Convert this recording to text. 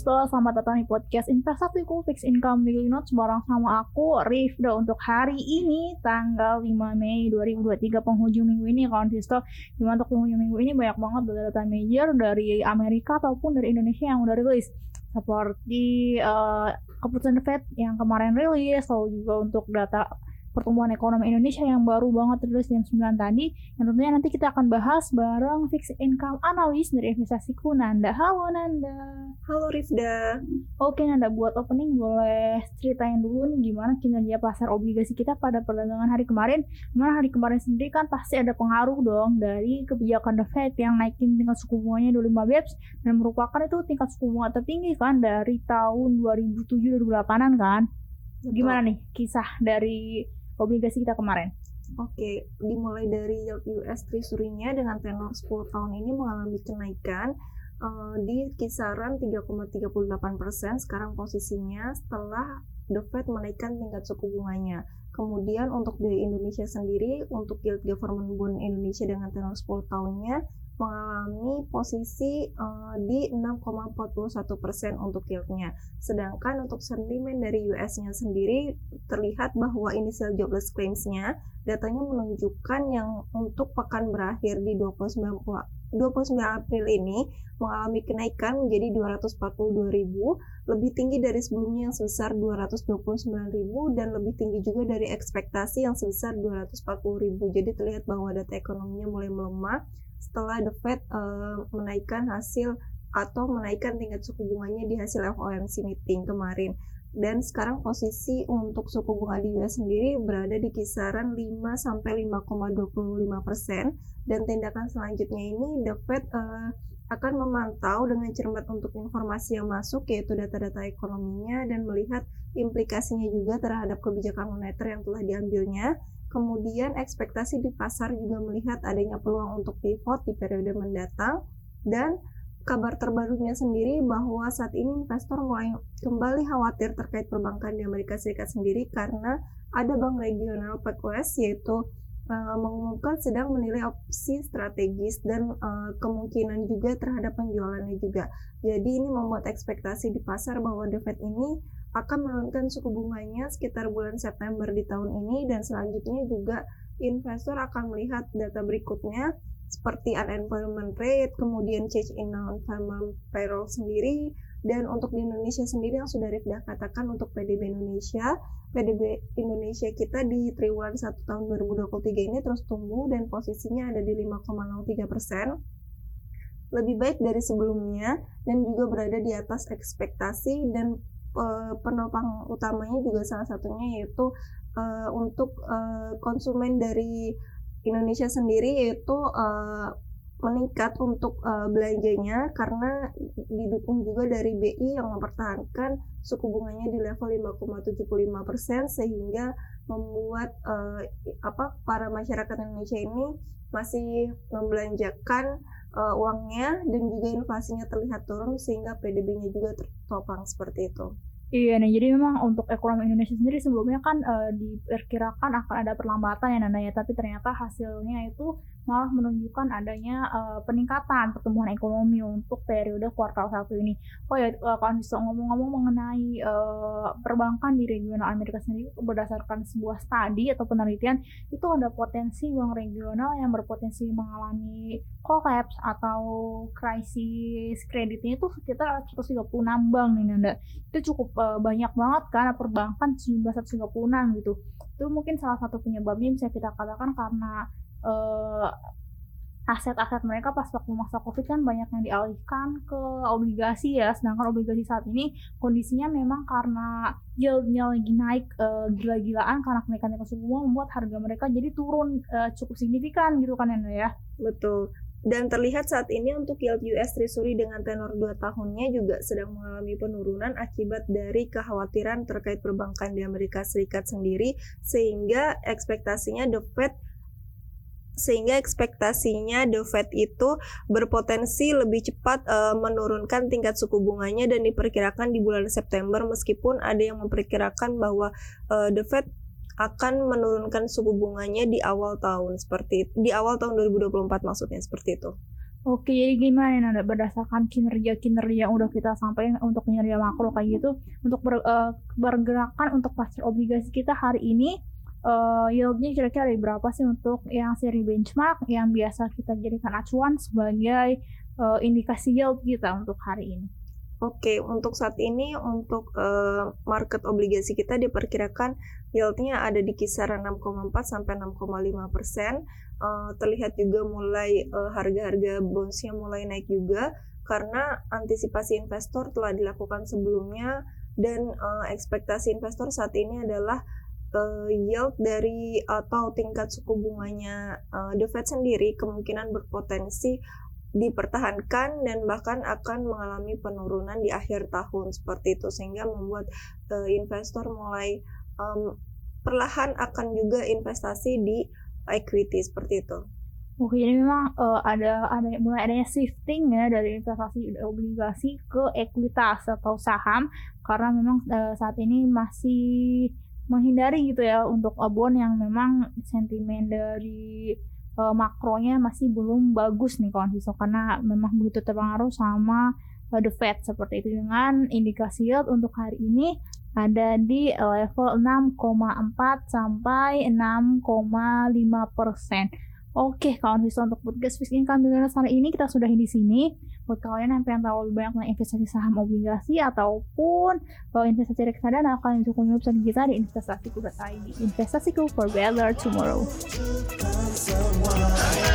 Konsisto, selamat datang di podcast Investasiku Fix Income Daily Notes bareng sama aku, Rifda untuk hari ini tanggal 5 Mei 2023 penghujung minggu ini Konsisto Di mana untuk penghujung minggu ini banyak banget data-data major dari Amerika ataupun dari Indonesia yang udah rilis. Seperti uh, keputusan Fed yang kemarin rilis lalu juga untuk data pertumbuhan ekonomi Indonesia yang baru banget terus jam 9 tadi yang tentunya nanti kita akan bahas bareng fixed income analis dari investasiku Nanda. Halo Nanda. Halo Rifda. Oke Nanda, buat opening boleh ceritain dulu nih gimana kinerja pasar obligasi kita pada perdagangan hari kemarin. Gimana hari kemarin sendiri kan pasti ada pengaruh dong dari kebijakan The Fed yang naikin tingkat suku bunganya 25 BEPS dan merupakan itu tingkat suku bunga tertinggi kan dari tahun 2007-2008an kan. Gimana nih kisah dari obligasi kita kemarin? Oke, dimulai dari yield US Treasury-nya dengan tenor 10 tahun ini mengalami kenaikan uh, di kisaran 3,38 persen sekarang posisinya setelah The Fed menaikkan tingkat suku bunganya. Kemudian untuk di Indonesia sendiri, untuk yield government bond Indonesia dengan tenor 10 tahunnya mengalami posisi uh, di 6,41 persen untuk yieldnya. Sedangkan untuk sentimen dari US-nya sendiri terlihat bahwa initial jobless claims-nya datanya menunjukkan yang untuk pekan berakhir di 29 29 April ini mengalami kenaikan menjadi 242.000, lebih tinggi dari sebelumnya yang sebesar 229.000 dan lebih tinggi juga dari ekspektasi yang sebesar 240.000. Jadi terlihat bahwa data ekonominya mulai melemah setelah The Fed uh, menaikkan hasil atau menaikkan tingkat suku bunganya di hasil FOMC meeting kemarin. Dan sekarang posisi untuk suku bunga di US sendiri berada di kisaran 5 sampai 5,25 persen. Dan tindakan selanjutnya ini The Fed uh, akan memantau dengan cermat untuk informasi yang masuk yaitu data-data ekonominya dan melihat implikasinya juga terhadap kebijakan moneter yang telah diambilnya Kemudian ekspektasi di pasar juga melihat adanya peluang untuk pivot di periode mendatang dan kabar terbarunya sendiri bahwa saat ini investor mulai kembali khawatir terkait perbankan di Amerika Serikat sendiri karena ada bank regional PacWest yaitu uh, mengumumkan sedang menilai opsi strategis dan uh, kemungkinan juga terhadap penjualannya juga. Jadi ini membuat ekspektasi di pasar bahwa The Fed ini akan menurunkan suku bunganya sekitar bulan September di tahun ini dan selanjutnya juga investor akan melihat data berikutnya seperti unemployment rate, kemudian change in non-farm payroll sendiri, dan untuk di Indonesia sendiri yang sudah Rifda katakan untuk PDB Indonesia, PDB Indonesia kita di triwulan 1 tahun 2023 ini terus tumbuh dan posisinya ada di 5,03 persen. Lebih baik dari sebelumnya dan juga berada di atas ekspektasi dan penopang utamanya juga salah satunya yaitu uh, untuk uh, konsumen dari Indonesia sendiri yaitu uh, meningkat untuk uh, belanjanya karena didukung juga dari BI yang mempertahankan suku bunganya di level 5,75% sehingga membuat uh, apa para masyarakat Indonesia ini masih membelanjakan uh, uangnya dan juga inflasinya terlihat turun sehingga PDB-nya juga tertopang seperti itu. Iya nih, jadi memang untuk ekonomi Indonesia sendiri sebelumnya kan uh, diperkirakan akan ada perlambatan ya Nanda ya, tapi ternyata hasilnya itu malah menunjukkan adanya uh, peningkatan pertumbuhan ekonomi untuk periode kuartal satu ini. Oh ya, uh, kalau bisa ngomong-ngomong mengenai uh, perbankan di regional Amerika sendiri berdasarkan sebuah studi atau penelitian itu ada potensi bank regional yang berpotensi mengalami collapse atau krisis kreditnya itu sekitar 136 bank nih Nanda. Itu cukup uh, banyak banget karena perbankan jumlah 136 gitu. Itu mungkin salah satu penyebabnya bisa kita katakan karena uh, aset-aset mereka pas waktu masa covid kan banyak yang dialihkan ke obligasi ya. Sedangkan obligasi saat ini kondisinya memang karena yieldnya lagi naik uh, gila-gilaan karena kenaikan suku bunga membuat harga mereka jadi turun uh, cukup signifikan gitu kan ya. Betul dan terlihat saat ini untuk yield US Treasury dengan tenor 2 tahunnya juga sedang mengalami penurunan akibat dari kekhawatiran terkait perbankan di Amerika Serikat sendiri sehingga ekspektasinya The Fed sehingga ekspektasinya The Fed itu berpotensi lebih cepat uh, menurunkan tingkat suku bunganya dan diperkirakan di bulan September meskipun ada yang memperkirakan bahwa uh, The Fed akan menurunkan suku bunganya di awal tahun seperti di awal tahun 2024 maksudnya seperti itu. Oke, jadi gimana nih Nanda berdasarkan kinerja-kinerja yang udah kita sampaikan untuk kinerja makro kayak gitu untuk ber, uh, bergerakan untuk pasar obligasi kita hari ini uh, yieldnya kira-kira dari berapa sih untuk yang seri benchmark yang biasa kita jadikan acuan sebagai uh, indikasi yield kita untuk hari ini? Oke, untuk saat ini untuk uh, market obligasi kita diperkirakan yieldnya ada di kisaran 6,4 sampai 6,5 persen. Uh, terlihat juga mulai uh, harga-harga bondsnya mulai naik juga karena antisipasi investor telah dilakukan sebelumnya dan uh, ekspektasi investor saat ini adalah uh, yield dari atau tingkat suku bunganya uh, The Fed sendiri kemungkinan berpotensi dipertahankan dan bahkan akan mengalami penurunan di akhir tahun seperti itu sehingga membuat uh, investor mulai um, perlahan akan juga investasi di equity seperti itu. Oke, jadi memang uh, ada ada mulai adanya shifting ya dari investasi obligasi ke ekuitas atau saham karena memang uh, saat ini masih menghindari gitu ya untuk bond yang memang sentimen dari uh, makronya masih belum bagus nih kawan siswa karena memang begitu terpengaruh sama uh, the Fed seperti itu dengan indikasi yield untuk hari ini ada di level 6,4 sampai 6,5 persen. Oke, kawan siswa untuk podcast Fixed Income Billionaires hari ini kita sudahi di sini. Buat kalian yang pengen tahu lebih banyak tentang investasi saham obligasi ataupun uh, investasi reksadana, kalian kunjungi website kita di investasiku.id. Investasiku for better tomorrow. Investasiku.